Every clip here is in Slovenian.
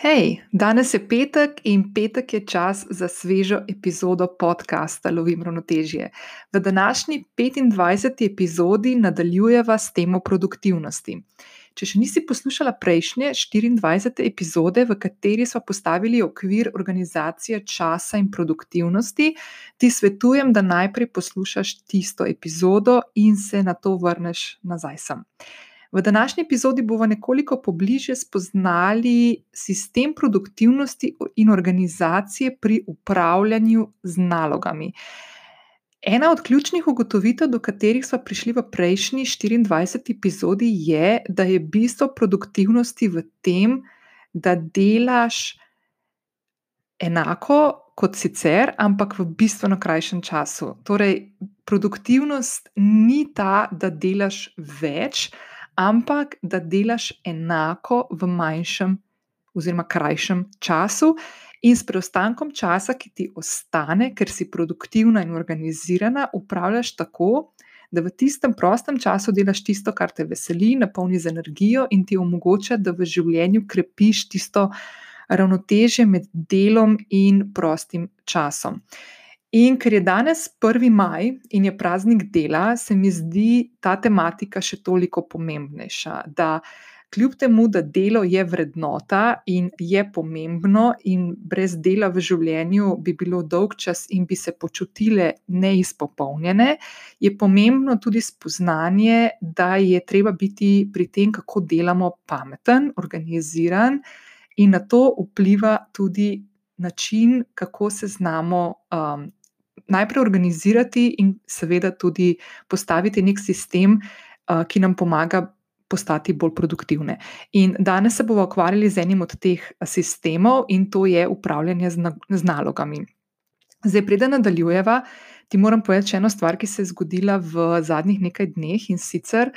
Hej, danes je petek in petek je čas za svežo epizodo podcasta Lovim ravnotežje. V današnji 25. epizodi nadaljujeva s temo produktivnosti. Če še nisi poslušala prejšnje 24. epizode, v kateri smo postavili okvir organizacije časa in produktivnosti, ti svetujem, da najprej poslušaš tisto epizodo in se na to vrneš nazaj sem. V današnji epizodi bomo nekoliko pobliže spoznali sistem produktivnosti in organizacije pri upravljanju z nalogami. Ena od ključnih ugotovitev, do katerih smo prišli v prejšnji 24. epizodi, je, da je bistvo produktivnosti v tem, da delaš enako kot sicer, ampak v bistveno krajšem času. Torej, produktivnost ni ta, da delaš več, ampak da delaš enako v manjšem oziroma krajšem času. In s preostankom časa, ki ti ostane, ker si produktivna in organizirana, upravljaš tako, da v tistem prostem času delaš tisto, kar te veseli, napolni z energijo in ti omogoča, da v življenju krepiš tisto ravnotežje med delom in prostim časom. In ker je danes 1. maj in je praznik dela, se mi zdi ta tematika še toliko pomembnejša. Da kljub temu, da delo je vrednota in je pomembno, in brez dela v življenju bi bilo dolg čas in bi se počutile neizpopolnjene, je pomembno tudi spoznanje, da je treba biti pri tem, kako delamo, pameten, organiziran, in na to vpliva tudi način, kako se znamo. Um, najprej organizirati in seveda tudi postaviti nek sistem, ki nam pomaga postati bolj produktivne. In danes se bomo ukvarjali z enim od teh sistemov, in to je upravljanje z nalogami. Zdaj, preden nadaljujeva, ti moram povedati še eno stvar, ki se je zgodila v zadnjih nekaj dneh in sicer.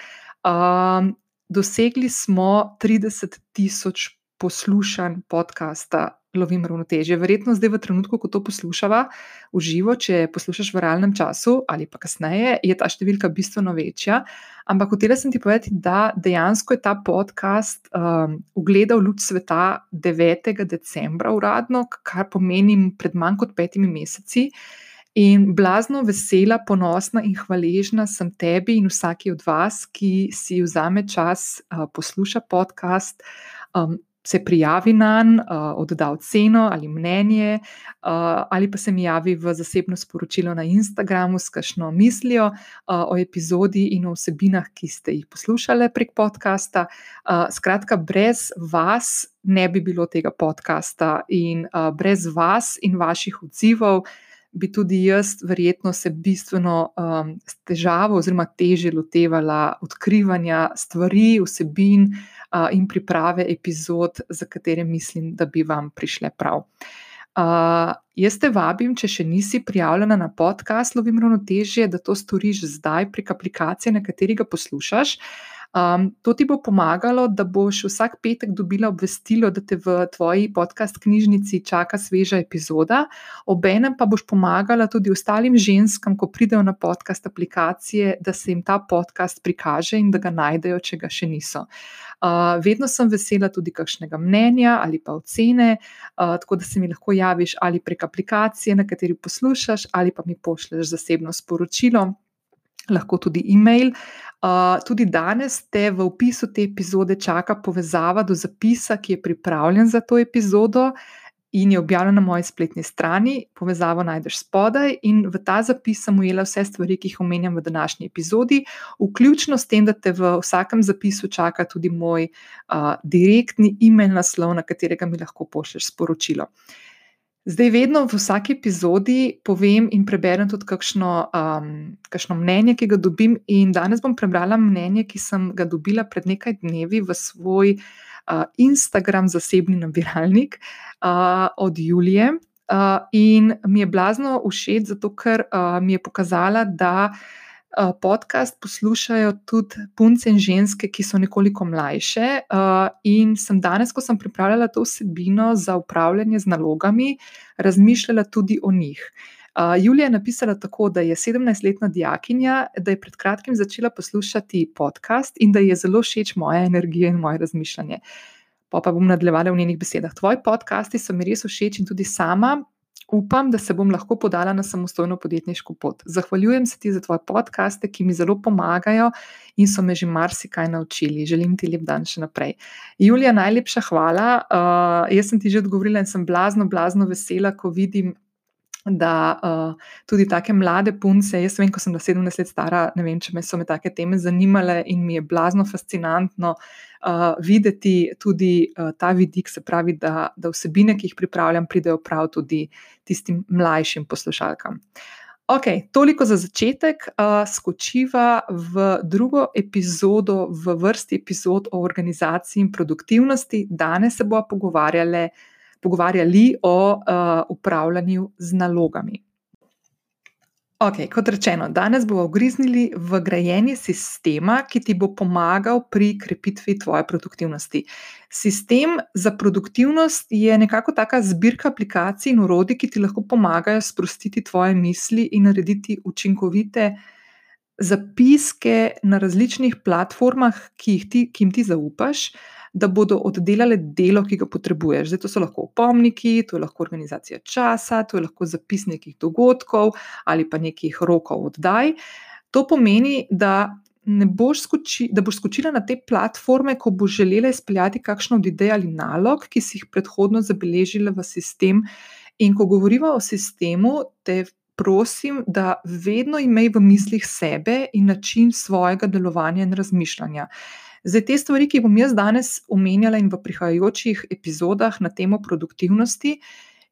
Um, dosegli smo 30 tisoč poslušanj podcasta lovim ravnotežje. Verjetno zdaj, v trenutku, ko to poslušava v živo, če poslušaš v realnem času ali pa kasneje, je ta številka bistveno večja. Ampak hotela sem ti povedati, da dejansko je ta podcast um, ugledal luč sveta 9. decembra uradno, kar pomeni pred manj kot petimi meseci. In blazno vesela, ponosna in hvaležna sem tebi in vsaki od vas, ki si vzame čas, uh, posluša podcast. Um, se prijavi na njega, uh, odda oceno ali mnenje, uh, ali pa se mi javi v zasebno sporočilo na Instagramu s kakšno mislijo uh, o epizodi in o vsebinah, ki ste jih poslušali prek podcasta. Uh, skratka, brez vas ne bi bilo tega podcasta in uh, brez vas in vaših odzivov bi tudi jaz, verjetno, se bistveno um, težavo oziroma teže lotevala odkrivanja stvari, vsebin uh, in priprave epizod, za katere mislim, da bi vam prišle prav. Uh, jaz te vabim, če še nisi prijavljena na podcast Lovim ravnotežje, da to storiš zdaj prek aplikacije, na kateri ga poslušaš. Uh, Um, to ti bo pomagalo, da boš vsak petek dobila obvestilo, da te v tvoji podcast knjižnici čaka sveža epizoda, obenem pa boš pomagala tudi ostalim ženskam, ko pridejo na podcast aplikacije, da se jim ta podcast prikaže in da ga najdejo, če ga še niso. Uh, vedno sem vesela tudi kakšnega mnenja ali pa ocene, uh, tako da se mi lahko javiš ali prek aplikacije, na kateri poslušaš, ali pa mi pošleš zasebno sporočilo lahko tudi e-mail. Uh, tudi danes te v opisu te epizode čaka povezava do zapisa, ki je pripravljen za to epizodo in je objavljen na moji spletni strani. Povezavo najdeš spodaj in v ta zapis sem ujela vse stvari, ki jih omenjam v današnji epizodi, vključno s tem, da te v vsakem zapisu čaka tudi moj uh, direktni e-mail naslov, na katerega mi lahko pošlješ sporočilo. Zdaj, vedno v vsaki epizodi povem in preberem tudi kakšno, um, kakšno mnenje, ki ga dobim. In danes bom prebrala mnenje, ki sem ga dobila pred nekaj dnevi v svoj uh, Instagram zasebni nabiralnik uh, od Julije. Uh, in mi je blazno všeč, zato ker uh, mi je pokazala, da uh, podcast poslušajo tudi punce in ženske, ki so nekoliko mlajše. Eh, in sem danes, ko sem pripravljala to vsebino za upravljanje z nalogami, razmišljala tudi o njih. Uh, Julija je napisala tako, da je 17-letna dijakinja, da je pred kratkim začela poslušati podcast in da je zelo všeč moja energija in moje razmišljanje. pa pa bom nadaljevala v njenih besedah. Tvoji podcasti so mi res všeč in tudi sama upam, da se bom lahko podala na samostojno podjetniško pot. Zahvaljujem se ti za tvoje podcaste, ki mi zelo pomagajo in so me že marsikaj naučili. Želim ti lep dan še naprej. Julija, najlepša hvala. Uh, jaz sem ti že odgovorila in sem blazno, blazno vesela, ko vidim. Da uh, tudi take mlade punce, jaz vem, ko sem 17 let stara, ne vem, če me so me take teme zanimale in mi je blazno fascinantno uh, videti tudi uh, ta vidik, se pravi, da, da vsebine, ki jih pripravljam, pridejo prav tudi tistim mlajšim poslušalkam. Ok, toliko za začetek. Uh, skočiva v drugo epizodo, v vrsti epizod o organizaciji in produktivnosti. Danes se bomo pogovarjali, pogovarjali o uh, upravljanju z nalogami. Ok, kot rečeno, danes bomo ugriznili v grajenje sistema, ki ti bo pomagal pri krepitvi tvoje produktivnosti. Sistem za produktivnost je nekako taka zbirka aplikacij in urodij, ki ti lahko pomagajo sprostiti tvoje misli in narediti učinkovite zapiske na različnih platformah, ki, ti, ki jim ti zaupaš da bodo oddelale delo, ki ga potrebuješ. Zdaj, to so lahko opomniki, to je lahko organizacija časa, to je lahko zapis nekih dogodkov ali pa nekih rokov oddaj. To pomeni, da, boš, skoči, da boš skočila na te platforme, ko boš želela izpeljati kakšno od idej ali nalog, ki si jih predhodno zabeležila v sistem. In ko govorimo o sistemu, te prosim, da vedno imej v mislih sebe in način svojega delovanja in razmišljanja. Zdaj, te stvari, ki bom jaz danes omenjala in v prihajajočih epizodah na temo produktivnosti,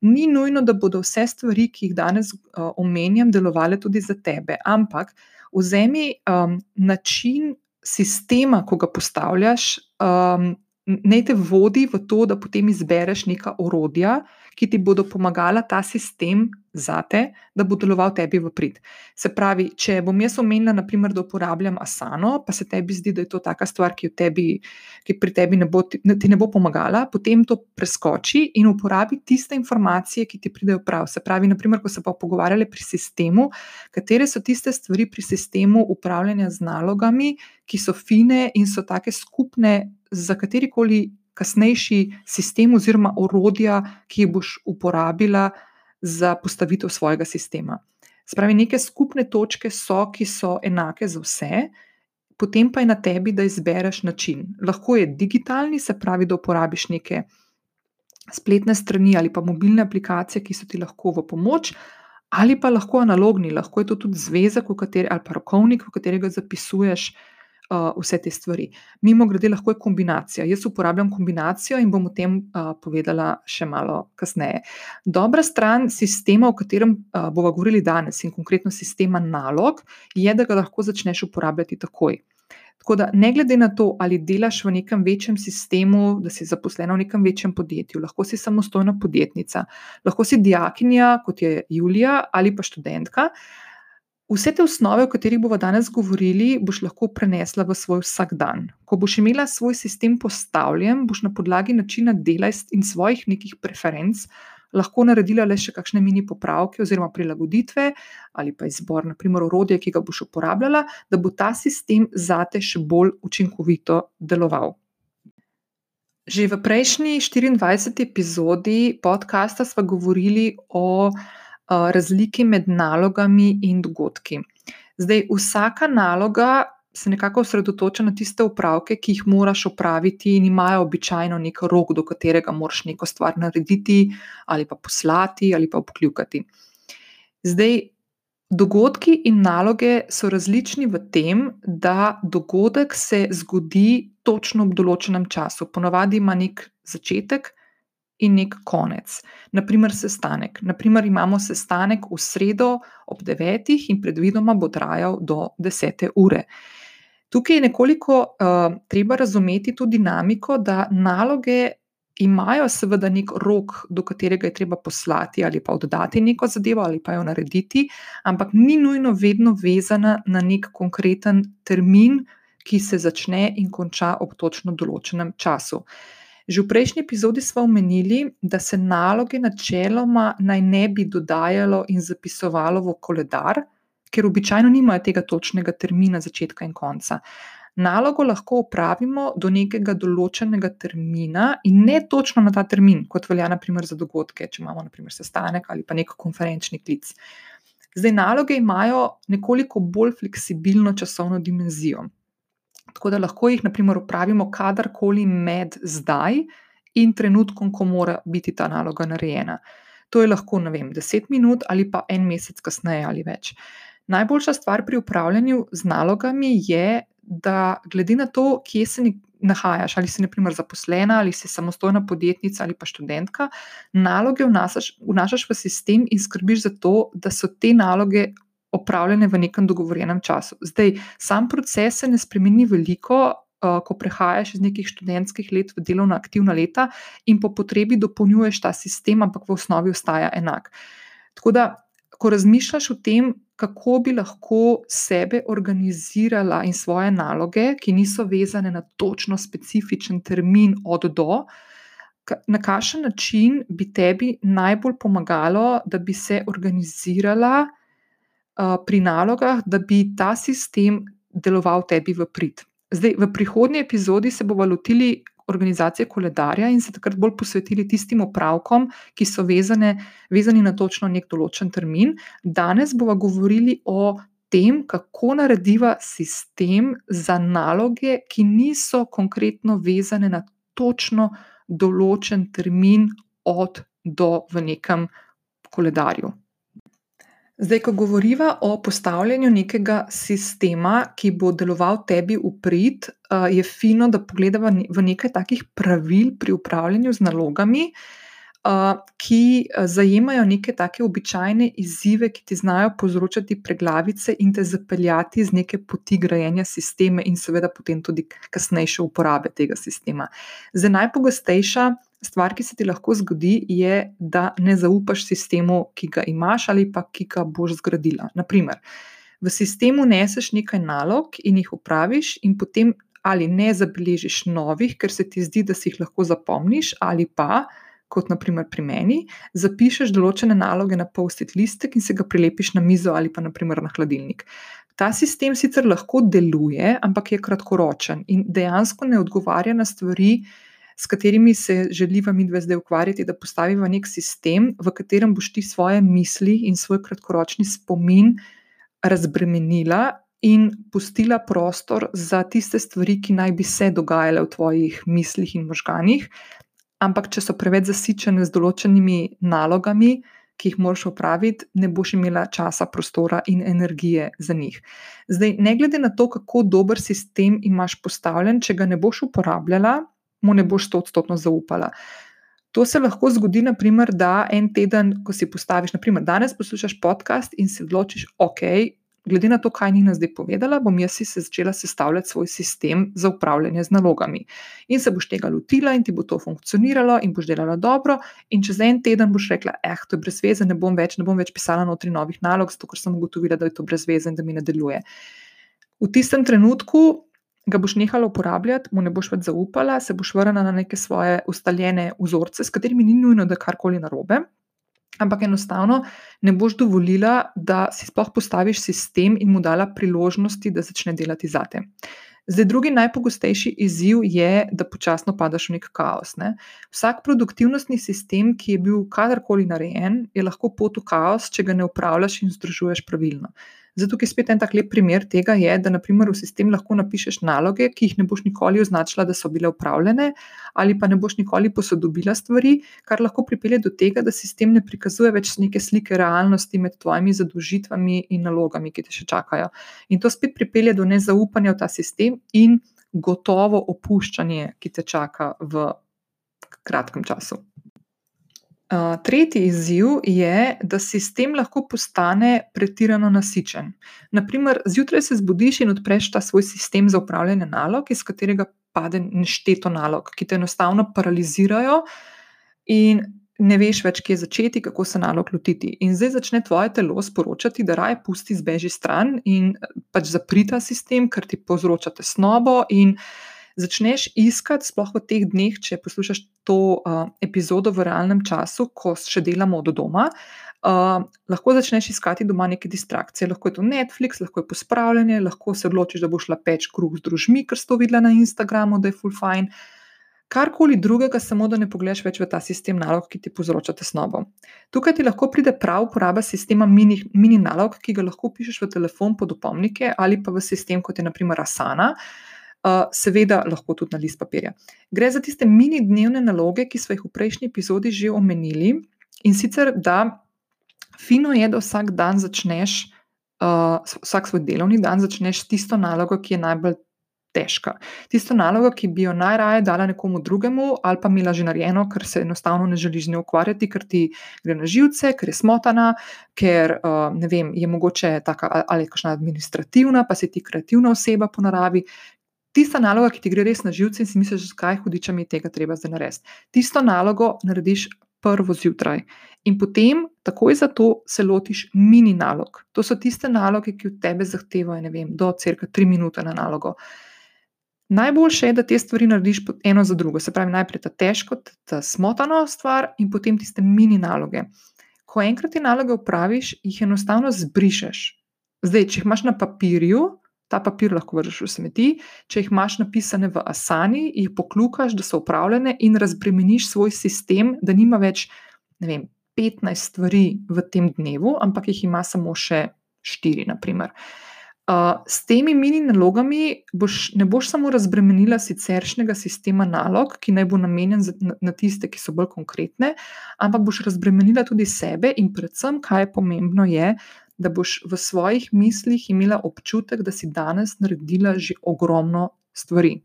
ni nujno, da bodo vse stvari, ki jih danes uh, omenjam, delovale tudi za tebe. Ampak vzemi um, način sistema, ko ga postavljaš, um, naj te vodi v to, da potem izbereš neka orodja, ki ti bodo pomagala ta sistem zate, da bo deloval tebi v prid. Se pravi, če bom jaz omenila, naprimer, da uporabljam asano, pa se tebi zdi, da je to taka stvar, ki, tebi, ki pri tebi ne bo, ti ne bo pomagala, potem to preskoči in uporabi tiste informacije, ki ti pridejo prav. Se pravi, naprimer, ko se pa pogovarjali pri sistemu, katere so tiste stvari pri sistemu upravljanja z nalogami, ki so fine in so take skupne za katerikoli kasnejši sistem oziroma orodja, ki jih boš uporabila za postavitev svojega sistema. Spravi, neke skupne točke so, ki so enake za vse, potem pa je na tebi, da izbereš način. Lahko je digitalni, se pravi, da uporabiš neke spletne strani ali pa mobilne aplikacije, ki so ti lahko v pomoč, ali pa lahko analogni, lahko je to tudi zvezek ali pa rokovnik, v katerega zapisuješ uh, vse te stvari. Mimo grede, lahko je kombinacija. Jaz uporabljam kombinacijo in bom o tem uh, povedala še malo kasneje. Dobra stran sistema, o katerem uh, bomo govorili danes, in konkretno sistema nalog, je, da ga lahko začneš uporabljati takoj. Tako da, ne glede na to, ali delaš v nekem večjem sistemu, da si zaposlena v nekem večjem podjetju, lahko si samostojna podjetnica, lahko si dijakinja, kot je Julija, ali pa študentka. Vse te osnove, o katerih bomo danes govorili, boš lahko prenesla v svoj vsakdan. Ko boš imela svoj sistem postavljen, boš na podlagi načina dela in svojih nekih preferenc lahko naredila le še kakšne mini popravke oziroma prilagoditve ali pa izbor, naprimer, orodja, ki ga boš uporabljala, da bo ta sistem zate še bolj učinkovito deloval. Že v prejšnji 24. epizodi podcasta smo govorili o razliki med nalogami in dogodki. Zdaj, vsaka naloga se nekako osredotoča na tiste upravke, ki jih moraš opraviti, in imajo običajno nek rok, do katerega moraš neko stvar narediti, ali pa poslati, ali pa obkljukati. Zdaj, dogodki in naloge so različni v tem, da dogodek se zgodi točno ob določenem času. Ponavadi ima nek začetek, in nek konec. Naprimer, sestanek. Naprimer, imamo sestanek v sredo ob 9. in predvidoma bo trajal do 10. ure. Tukaj je nekoliko uh, treba razumeti tudi dinamiko, da naloge imajo seveda nek rok, do katerega je treba poslati ali pa oddati neko zadevo ali pa jo narediti, ampak ni nujno vedno vezana na nek konkreten termin, ki se začne in konča ob točno določenem času. Uh, Že v prejšnji epizodi smo omenili, da se naloge načeloma naj ne bi dodajalo in zapisovalo v koledar, ker običajno nimajo tega točnega termina začetka in konca. Nalogo lahko opravimo do nekega določenega termina in ne točno na ta termin, kot velja naprimer za dogodke, če imamo naprimer sestanek ali pa nek konferenčni klic. Zdaj, naloge imajo nekoliko bolj fleksibilno časovno dimenzijo. Tako da lahko jih naprimer opravimo kadarkoli med zdaj in trenutkom, ko mora biti ta naloga narejena. To je lahko, ne vem, deset minut ali pa en mesec kasneje ali več. Najboljša stvar pri upravljanju z nalogami je, da glede na to, kje se nahajaš, ali si naprimer zaposlena, ali si samostojna podjetnica ali pa študentka, naloge vnašaš, vnašaš v sistem in skrbiš za to, da so te naloge opravljene v nekem dogovorjenem času. Zdaj, sam proces se ne spremeni veliko, ko prehajaš iz nekih študentskih let v delovna aktivna leta in po potrebi dopolnjuješ ta sistem, ampak v osnovi ostaja enak. Tako da, ko razmišljaš o tem, kako bi lahko sebe organizirala in svoje naloge, ki niso vezane na točno specifičen termin od do. Na kakšen način bi tebi najbolj pomagalo, da bi se organizirala pri nalogah, da bi ta sistem deloval tebi v prid? Zdaj, v prihodnji epizodi se bomo lotili organizacije koledarja in se takrat bolj posvetili tistim opravkom, ki so vezane, vezani na točno nek določen termin. Danes bomo govorili o tem, kako narediva sistem za naloge, ki niso konkretno vezane na točno določen termin od do v nekem koledarju. Zdaj, ko govorimo o postavljanju nekega sistema, ki bo deloval tebi v prid, je fino, da pogledamo v nekaj takih pravil pri upravljanju z nalogami, ki zajemajo neke take običajne izzive, ki ti znajo povzročati preglavice in te zapeljati z neke poti grajenja sistema, in seveda potem tudi kasnejše uporabe tega sistema. Zdaj, najpogostejša stvar, ki se ti lahko zgodi, je, da ne zaupaš sistemu, ki ga imaš ali pa ki ga boš zgradila. Naprimer, v sistemu neseš nekaj nalog in jih upraviš, in potem ali ne zabeležiš novih, ker se ti zdi, da si jih lahko zapomniš, ali pa. Kot naprimer pri meni, zapišeš določene naloge na post-it listek in se ga prilepiš na mizo ali pa naprimer na hladilnik. Ta sistem sicer lahko deluje, ampak je kratkoročen in dejansko ne odgovarja na stvari, s katerimi se želiva mi dve zdaj ukvarjati, da postaviva nek sistem, v katerem boš ti svoje misli in svoj kratkoročni spomin razbremenila in pustila prostor za tiste stvari, ki naj bi se dogajale v tvojih mislih in možganjih. Ampak, če so preveč zasičene z določenimi nalogami, ki jih moraš opraviti, ne boš imela časa, prostora in energije za njih. Zdaj, ne glede na to, kako dober sistem imaš postavljen, če ga ne boš uporabljala, mu ne boš stotodstotno zaupala. To se lahko zgodi, naprimer, da en teden, ko si postaviš, naprimer, danes poslušaš podcast in si odločiš, ok, glede na to, kaj Nina zdaj povedala, bom jaz si se začela sestavljati svoj sistem za upravljanje z nalogami. In se boš tega lotila, in ti bo to funkcioniralo, in boš delala dobro. In čez en teden boš rekla, eh, to je brez veze, ne bom več, ne bom več pisala notri novih nalog, zato ker sem ugotovila, da je to brez veze in da mi ne deluje. V tistem trenutku ga boš nehala uporabljati, mu ne boš več zaupala, se boš vrnila na neke svoje ustaljene vzorce, s katerimi ni nujno, da karkoli narobe. Ampak enostavno ne boš dovolila, da si sploh postaviš sistem in mu dala priložnosti, da začne delati zate. Zdaj, drugi najpogostejši izziv je, da počasno padaš v nek kaos. Ne? Vsak produktivnostni sistem, ki je bil kadarkoli narejen, je lahko pot v kaos, če ga ne upravljaš in združuješ pravilno. Zato je spet en tak lep primer tega, je, da naprimer v sistem lahko napišeš naloge, ki jih ne boš nikoli označila, da so bile upravljene, ali pa ne boš nikoli posodobila stvari, kar lahko pripelje do tega, da sistem ne prikazuje več neke slike realnosti med tvojimi zadolžitvami in nalogami, ki te še čakajo. In to spet pripelje do nezaupanja v ta sistem in gotovo opuščanje, ki te čaka v kratkem času tretji izziv je, da sistem lahko postane pretirano nasičen. Naprimer, zjutraj se zbudiš in odpreš ta svoj sistem za upravljanje nalog, iz katerega pade nešteto nalog, ki te enostavno paralizirajo in ne veš več, kje začeti, kako se nalog lotiti. In zdaj začne tvoje telo sporočati, da raje pusti zbeži stran in pač zaprita sistem, ker ti povzroča tesnobo in začneš iskati, sploh v teh dneh, če poslušaš to uh, epizodo v realnem času, ko še delamo od doma, uh, lahko začneš iskati doma neke distrakcije. Lahko je to Netflix, lahko je pospravljanje, lahko se odločiš, da boš šla peč kruh z družmi, ker si to videla na Instagramu, da je full fine. Karkoli drugega, samo da ne pogledaš več v ta sistem nalog, ki ti povzroča tesnobo. Tukaj ti lahko pride prav uporaba sistema mini, mini nalog, ki ga lahko pišeš v telefon pod opomnike ali pa v sistem, kot je naprimer Asana. Uh, seveda, lahko tudi na list papirja. Gre za tiste mini dnevne naloge, ki smo jih v prejšnji epizodi že omenili, in sicer, da fino je, da vsak dan začneš, uh, vsak svoj delovni dan začneš s tisto nalogo, ki je najbolj težka. Tisto nalogo, ki bi jo najraje dala nekomu drugemu, ali pa imela že narejeno, ker se enostavno ne želiš z njo ukvarjati, ker ti gre na živce, ker je smotana, ker uh, vem, je mogoče taka ali kakšna administrativna, pa si ti kreativna oseba po naravi. Tista naloga, ki ti gre res na živce in si misliš, zakaj hudiča mi tega treba zdaj narediti. Tisto nalogo narediš prvo zjutraj. In potem, takoj za to, se lotiš mini nalog. To so tiste naloge, ki od tebe zahtevajo, ne vem, do crka tri minute na nalogo. Najboljše je, da te stvari narediš eno za drugo. Se pravi, najprej ta težko, ta smotana stvar in potem tiste mini naloge. Ko enkrat te naloge upraviš, jih enostavno zbrišeš. Zdaj, če jih imaš na papirju, ta papir lahko vržeš v smeti, če jih imaš napisane v Asani, jih poklukaš, da so upravljene in razbremeniš svoj sistem, da nima več vem, 15 stvari v tem dnevu, ampak jih ima samo še 4, naprimer. Uh, s temi mini nalogami boš, ne boš samo razbremenila siceršnjega sistema nalog, ki naj bo namenjen za, na, na tiste, ki so bolj konkretne, ampak boš razbremenila tudi sebe in predvsem, kaj je pomembno, je, da boš v svojih mislih imela občutek, da si danes naredila že ogromno stvari.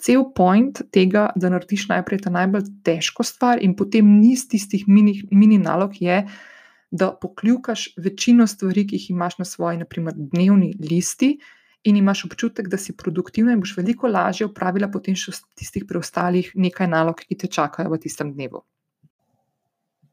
Cel point tega, da narediš najprej ta najbolj težko stvar in potem niz tistih mini, mini nalog je, da pokljukaš večino stvari, ki jih imaš na svoji, naprimer, dnevni listi, in imaš občutek, da si produktivna in boš veliko lažje upravila potem še tistih preostalih nekaj nalog, ki te čakajo v tistem dnevu.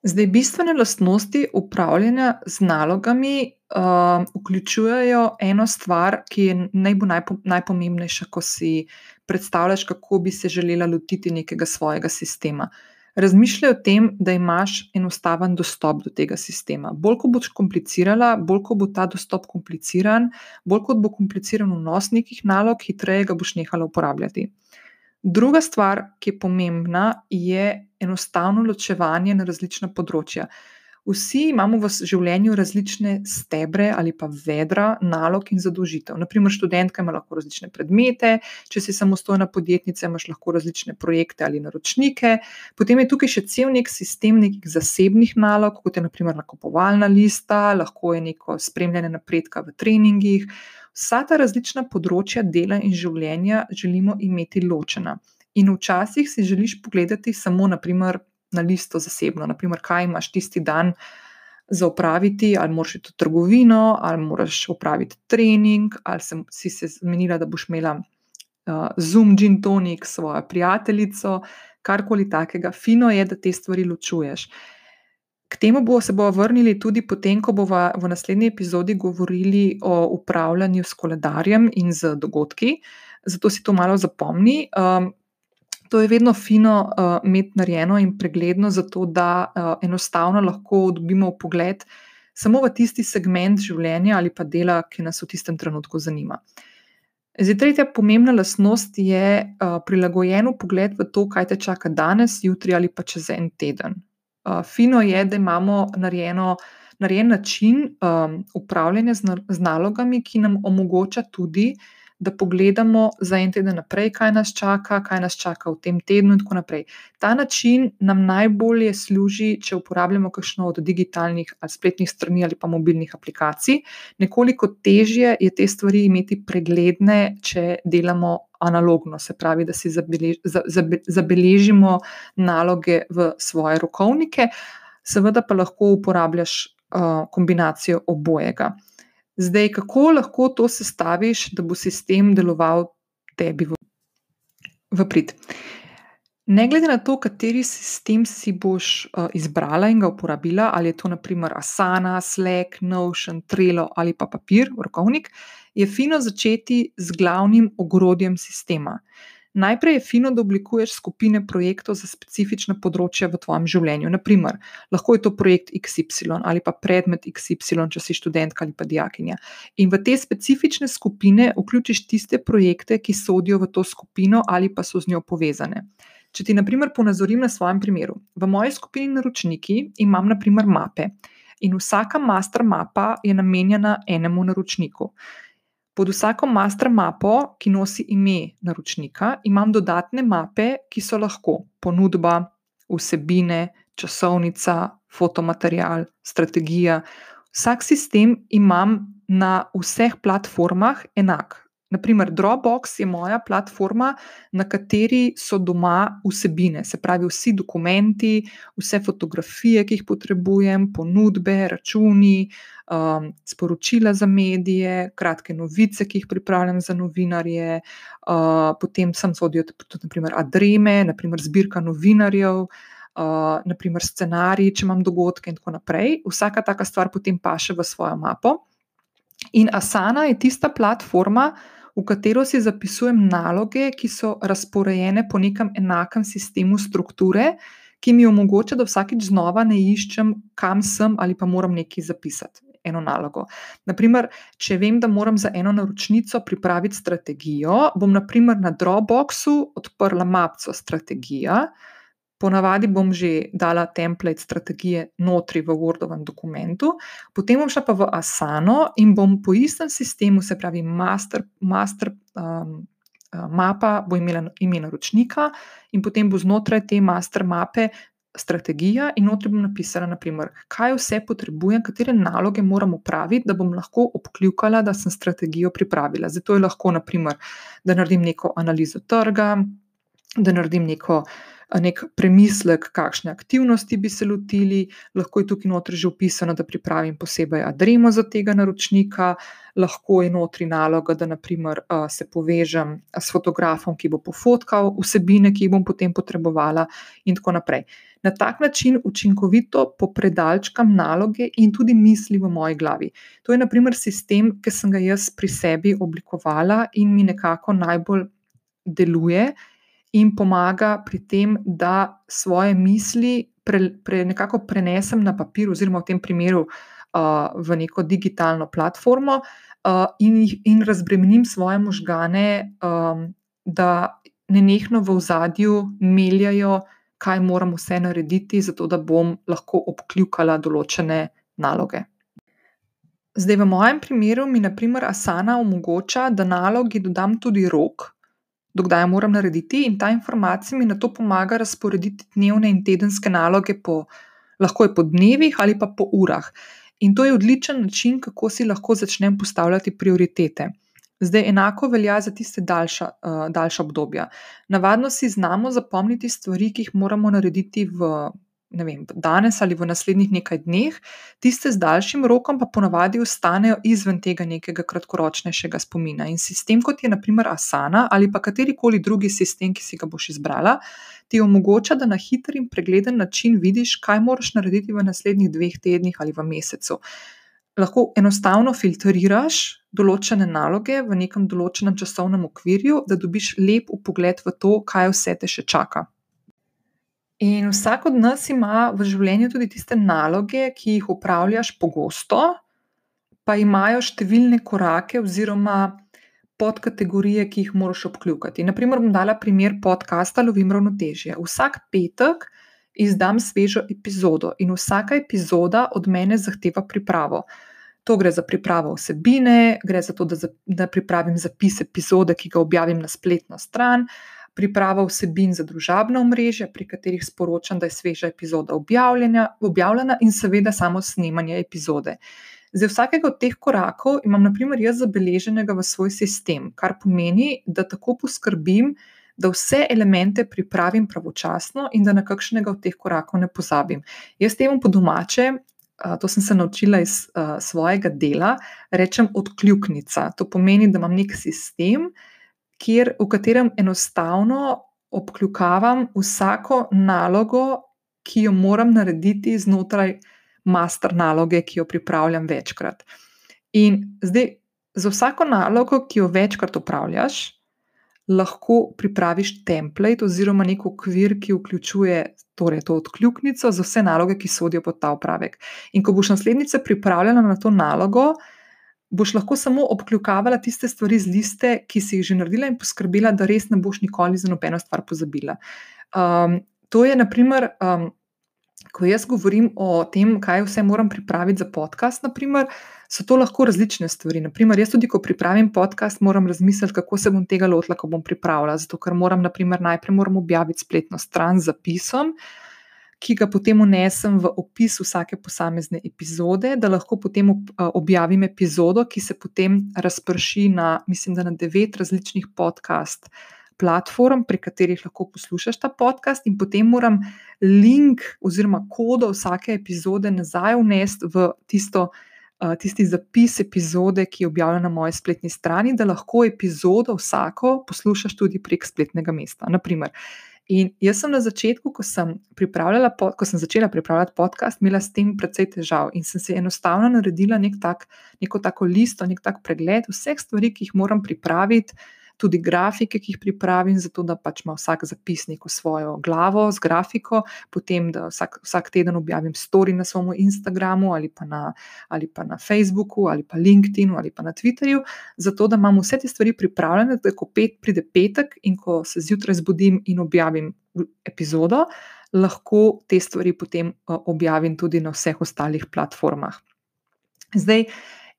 Zdaj, bistvene lastnosti upravljanja z nalogami uh, vključujejo eno stvar, ki je najbolj najpo, najpomembnejša, ko si predstavljaš, kako bi se želela lotiti nekega svojega sistema. Razmišljaj o tem, da imaš enostaven dostop do tega sistema. Bolj ko boš komplicirala, bolj ko bo ta dostop kompliciran, bolj kot bo kompliciran vnos nekih nalog, hitreje ga boš nehala uporabljati. Druga stvar, ki je pomembna, je enostavno ločevanje na različna področja. Vsi imamo v življenju različne stebre ali pa vedra nalog in zadožitev. Naprimer, študentka ima lahko različne predmete, če si samostojna podjetnica, imaš lahko različne projekte ali naročnike. Potem je tukaj še cel nek sistem nekih zasebnih nalog, kot je naprimer nakupovalna lista, lahko je neko spremljanje napredka v treningih. Vsa ta različna področja dela in življenja želimo imeti ločena. In včasih si želiš pogledati samo, naprimer, na listo zasebno, naprimer, kaj imaš tisti dan za opraviti, ali moraš iti v trgovino, ali moraš opraviti trening, ali sem, si se zmenila, da boš imela uh, Zoom Gin Tonic s svojo prijateljico, karkoli takega. Fino je, da te stvari ločuješ. K temu bo se bomo vrnili tudi potem, ko bomo v naslednji epizodi govorili o upravljanju s koledarjem in z dogodki. Zato si to malo zapomni. Um, To je vedno fino uh, imeti narejeno in pregledno, zato da uh, enostavno lahko dobimo pogled samo v tisti segment življenja ali pa dela, ki nas v tistem trenutku zanima. Zdaj, tretja pomembna lastnost je uh, prilagojen pogled v to, kaj te čaka danes, jutri ali pa čez en teden. Uh, fino je, da imamo narejeno, narejen način um, upravljanja z, z nalogami, ki nam omogoča tudi, uh, da pogledamo za en teden naprej, kaj nas čaka, kaj nas čaka v tem tednu, in tako naprej. Ta način nam najbolje služi, če uporabljamo kakšno od digitalnih ali spletnih strani ali pa mobilnih aplikacij. Nekoliko težje je te stvari imeti pregledne, če delamo analogno, se pravi, da si zabeležimo naloge v svoje rokovnike, seveda pa lahko uporabljaš uh, kombinacijo obojega. Zdaj, kako lahko to sestaviš, da bo sistem deloval tebi v, v prid? Ne glede na to, kateri sistem si boš uh, izbrala in ga uporabila, ali je to naprimer Asana, Slack, Notion, Trello ali pa papir, rokovnik, je fino začeti z glavnim ogrodjem sistema. Najprej je fino, da oblikuješ skupine projektov za specifična področja v tvojem življenju. Naprimer, lahko je to projekt XY ali pa predmet XY, če si študentka ali pa dijakinja. In v te specifične skupine vključiš tiste projekte, ki sodijo v to skupino ali pa so z njo povezane. Če ti, na primer, ponazorim na svojem primeru. V moji skupini naročniki imam, na primer, mape. In vsaka master mapa je namenjena enemu naročniku. Pod vsako master mapo, ki nosi ime naročnika, imam dodatne mape, ki so lahko ponudba, vsebine, časovnica, fotomaterial, strategija. Vsak sistem imam na vseh platformah enak. Naprimer, Dropbox je moja platforma, na kateri so doma vsebine, se pravi, vsi dokumenti, vse fotografije, ki jih potrebujem, ponudbe, računi, um, sporočila za medije, kratke novice, ki jih pripravljam za novinarje, uh, potem sem sodijo tudi, naprimer, adreme, naprimer, zbirka novinarjev. Uh, naprimer, scenarij, če imam dogodke, in tako naprej. Vsaka taka stvar potem paše v svojo mapo. In Asana je tista platforma, v katero si zapisujem naloge, ki so razporejene po nekem enakem sistemu strukture, ki mi omogoča, da vsakič znova ne iščem, kam sem ali pa moram nekaj zapisati. Eno nalogo. Naprimer, če vem, da moram za eno naročnico pripraviti strategijo, bom naprimer na Dropboxu odprla mapico strategija, Ponavadi bom že dala template strategije notri v Wordovem dokumentu, potem bom šla pa v Asano in bom po istem sistemu, se pravi, master, master um, mapa bo imela ime naročnika in potem bo znotraj te master mape strategija in notri bom napisala, naprimer, kaj vse potrebujem, katere naloge moram upraviti, da bom lahko obkljukala, da sem strategijo pripravila. Zato je lahko, naprimer, da naredim neko analizo trga, da naredim neko nek premislek, kakšne aktivnosti bi se lotili, lahko je tukaj notri že upisano, da pripravim posebej adremo za tega naročnika, lahko je notri naloga, da naprimer se povežem s fotografom, ki bo pofotkal vsebine, ki jih bom potem potrebovala, in tako naprej. Na tak način učinkovito popredalčkam naloge in tudi misli v moji glavi. To je, naprimer, sistem, ki sem ga jaz pri sebi oblikovala in mi nekako najbolj deluje in pomaga pri tem, da svoje misli pre, pre, nekako prenesem na papir, oziroma v tem primeru uh, v neko digitalno platformo, uh, in, in razbremenim svoje možgane, um, da ne nehno v ozadju meljajo, kaj moram vse narediti, zato da bom lahko obkljukala določene naloge. Zdaj, v mojem primeru mi, na primer, Asana omogoča, da nalogi dodam tudi rok, dokdaj jo moram narediti, in ta informacija mi na to pomaga razporediti dnevne in tedenske naloge, po, lahko je po dnevih ali pa po urah. In to je odličen način, kako si lahko začnem postavljati prioritete. Zdaj, enako velja za tiste daljša, uh, daljša obdobja. Navadno si znamo zapomniti stvari, ki jih moramo narediti v ne vem, danes ali v naslednjih nekaj dneh, tiste z daljšim rokom pa ponavadi ostanejo izven tega nekega kratkoročnejšega spomina. In sistem, kot je naprimer Asana ali pa katerikoli drugi sistem, ki si ga boš izbrala, ti omogoča, da na hiter in pregleden način vidiš, kaj moraš narediti v naslednjih dveh tednih ali v mesecu. Lahko enostavno filtriraš določene naloge v nekem določenem časovnem okvirju, da dobiš lep pogled v to, kaj vse te še čaka. In vsak od nas ima v življenju tudi tiste naloge, ki jih upravljaš pogosto, pa imajo številne korake oziroma podkategorije, ki jih moraš obkljukati. Naprimer, bom dala primer podcasta Lovim ravnotežje. Vsak petek izdam svežo epizodo in vsaka epizoda od mene zahteva pripravo. To gre za pripravo vsebine, gre za to, da, za, da pripravim zapis epizode, ki ga objavim na spletno stran priprava vsebin za družabna omrežja, pri katerih sporočam, da je sveža epizoda objavljena, in seveda samo snemanje epizode. Za vsakega od teh korakov imam, na primer, jaz zabeleženega v svoj sistem, kar pomeni, da tako poskrbim, da vse elemente pripravim pravočasno in da na kakšnega od teh korakov ne pozabim. Jaz temu po domače. To sem se naučila iz svojega dela, rečem odkljuknica. To pomeni, da imam nek sistem, kjer, v katerem enostavno obkljukavam vsako nalogo, ki jo moram narediti znotraj master naloge, ki jo pripravljam večkrat. In zdaj, za vsako nalogo, ki jo večkrat upravljaš, lahko pripraviš template oziroma nek okvir, ki vključuje torej, to odkljuknico za vse naloge, ki sodijo pod ta upravek. In ko boš naslednjice pripravljena na to nalogo, boš lahko samo obkljukavala tiste stvari z liste, ki si jih že naredila, in poskrbela, da res ne boš nikoli za nobeno stvar pozabila. Um, to je, naprimer, um, ko jaz govorim o tem, kaj vse moram pripraviti za podcast, naprimer, so to lahko različne stvari. Naprimer, jaz tudi, ko pripravim podcast, moram razmisliti, kako se bom tega lotila, ko bom pripravila. Zato, ker moram, naprimer, najprej moram objaviti spletno stran z zapisom. Ki ga potem unesem v opis vsake posamezne epizode, da lahko potem objavim epizodo, ki se potem razprši na, mislim, da na devet različnih podcast platform, pri katerih lahko poslušaš ta podcast, in potem moram link oziroma kodo vsake epizode nazaj vnesti v tisto tisti zapis epizode, ki je objavljen na moji spletni strani, da lahko epizodo vsako poslušaš tudi prek spletnega mesta. Naprimer. In jaz sem na začetku, ko sem, ko sem začela pripravljati podcast, imela s tem precej težav in sem se enostavno naredila nek tak, neko tako listo, nek tak pregled vseh stvari, ki jih moram pripraviti tudi grafike, ki jih pripravim, zato da pač ima vsak zapisnik v svojo glavo z grafiko, potem da vsak, vsak teden objavim story na svojem Instagramu ali pa, na, ali pa na Facebooku ali pa LinkedInu ali pa na Twitterju, zato da imam vse te stvari pripravljene, da ko pet pride petek in ko se zjutraj zbudim in objavim epizodo, lahko te stvari potem objavim tudi na vseh ostalih platformah. Zdaj,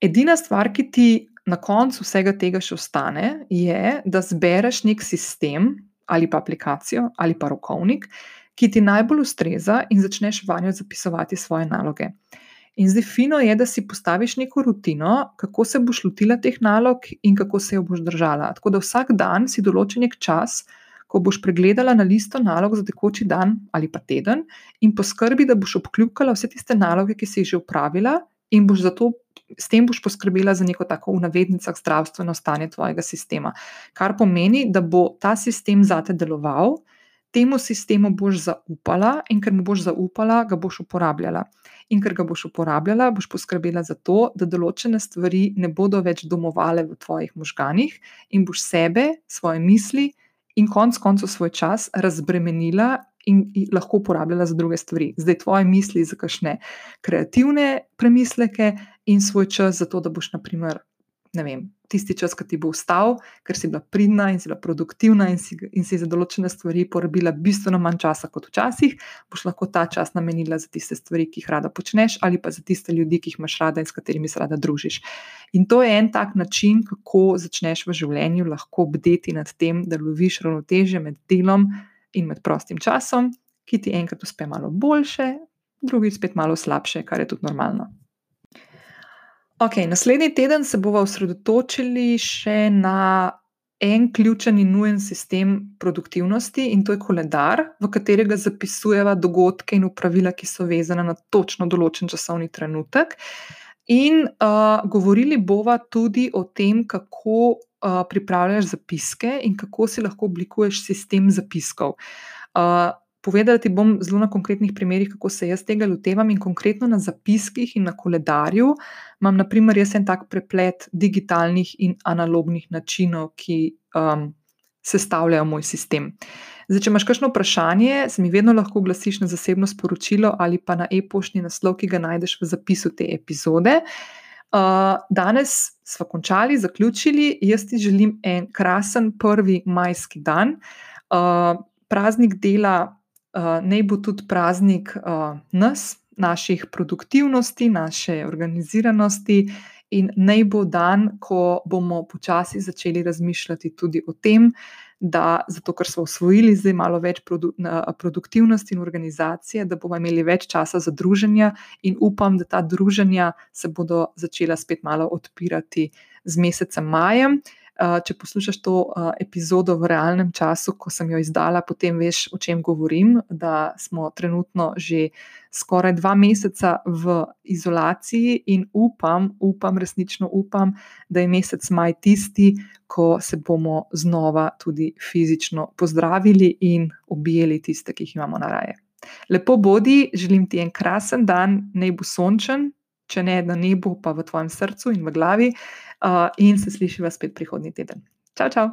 edina stvar, ki ti na koncu vsega tega še ostane, je, da zbereš nek sistem ali pa aplikacijo ali pa rokovnik, ki ti najbolj ustreza in začneš vanjo zapisovati svoje naloge. In zdaj fino je, da si postaviš neko rutino, kako se boš lotila teh nalog in kako se jo boš držala. Tako da vsak dan si določi nek čas, ko boš pregledala na listo nalog za tekoči dan ali pa teden in poskrbi, da boš obkljukala vse tiste naloge, ki si jih že upravila in boš zato s tem boš poskrbela za neko tako v navednicah zdravstveno stanje tvojega sistema. Kar pomeni, da bo ta sistem zate deloval, temu sistemu boš zaupala in ker mu boš zaupala, ga boš uporabljala. In ker ga boš uporabljala, boš poskrbela za to, da določene stvari ne bodo več domovale v tvojih možganih in boš sebe, svoje misli in konec koncev svoj čas razbremenila in lahko uporabljala za druge stvari. Zdaj tvoje misli za kakšne kreativne premisleke in svoj čas za to, da boš, naprimer, vem, tisti čas, ki ti bo vstal, ker si bila pridna in si bila produktivna in si, in si za določene stvari porabila bistveno manj časa kot včasih, boš lahko ta čas namenila za tiste stvari, ki jih rada počneš, ali pa za tiste ljudi, ki jih imaš rada in s katerimi se rada družiš. In to je en tak način, kako začneš v življenju lahko bdeti nad tem, da loviš ravnoteže med delom in med prostim časom, ki ti enkrat uspe malo boljše, drugič spet malo slabše, kar je tudi normalno. Ok, naslednji teden se bomo osredotočili še na en ključen in nujen sistem produktivnosti, in to je koledar, v katerega zapisujemo dogodke in upravila, ki so vezane na točno določen časovni trenutek. In uh, govorili bomo tudi o tem, kako uh, pripravljaš zapiske in kako si lahko oblikuješ sistem zapiskov. Uh, povedala ti bom zelo na konkretnih primerih, kako se jaz tega lotevam in konkretno na zapiskih in na koledarju. Imam, na primer, jaz en tak preplet digitalnih in analognih načinov, ki um, sestavljajo moj sistem. Zdaj, če imaš kakšno vprašanje, se mi vedno lahko oglasiš na zasebno sporočilo ali pa na e-poštni naslov, ki ga najdeš v zapisu te epizode. Uh, danes smo končali, zaključili. Jaz ti želim en krasen prvi majski dan. Uh, praznik dela uh, naj bo tudi praznik uh, nas, naših produktivnosti, naše organiziranosti. In naj bo dan, ko bomo počasi začeli razmišljati tudi o tem, da zato, ker smo usvojili zdaj malo več produ produktivnosti in organizacije, da bomo imeli več časa za druženja, in upam, da ta druženja se bodo začela spet malo odpirati z mesecem majem. Če poslušaš to epizodo v realnem času, ko sem jo izdala, potem veš, o čem govorim. Da smo trenutno že skoraj dva meseca v izolaciji in upam, upam, resnično upam, da je mesec maj tisti, ko se bomo znova tudi fizično pozdravili in objeli tiste, ki jih imamo na raje. Lepo bodi, želim ti en krasen dan, naj bo sončen, če ne na nebu, pa v tvojem srcu in v glavi. Uh, in se slišiva spet prihodnji teden. Čau, čau!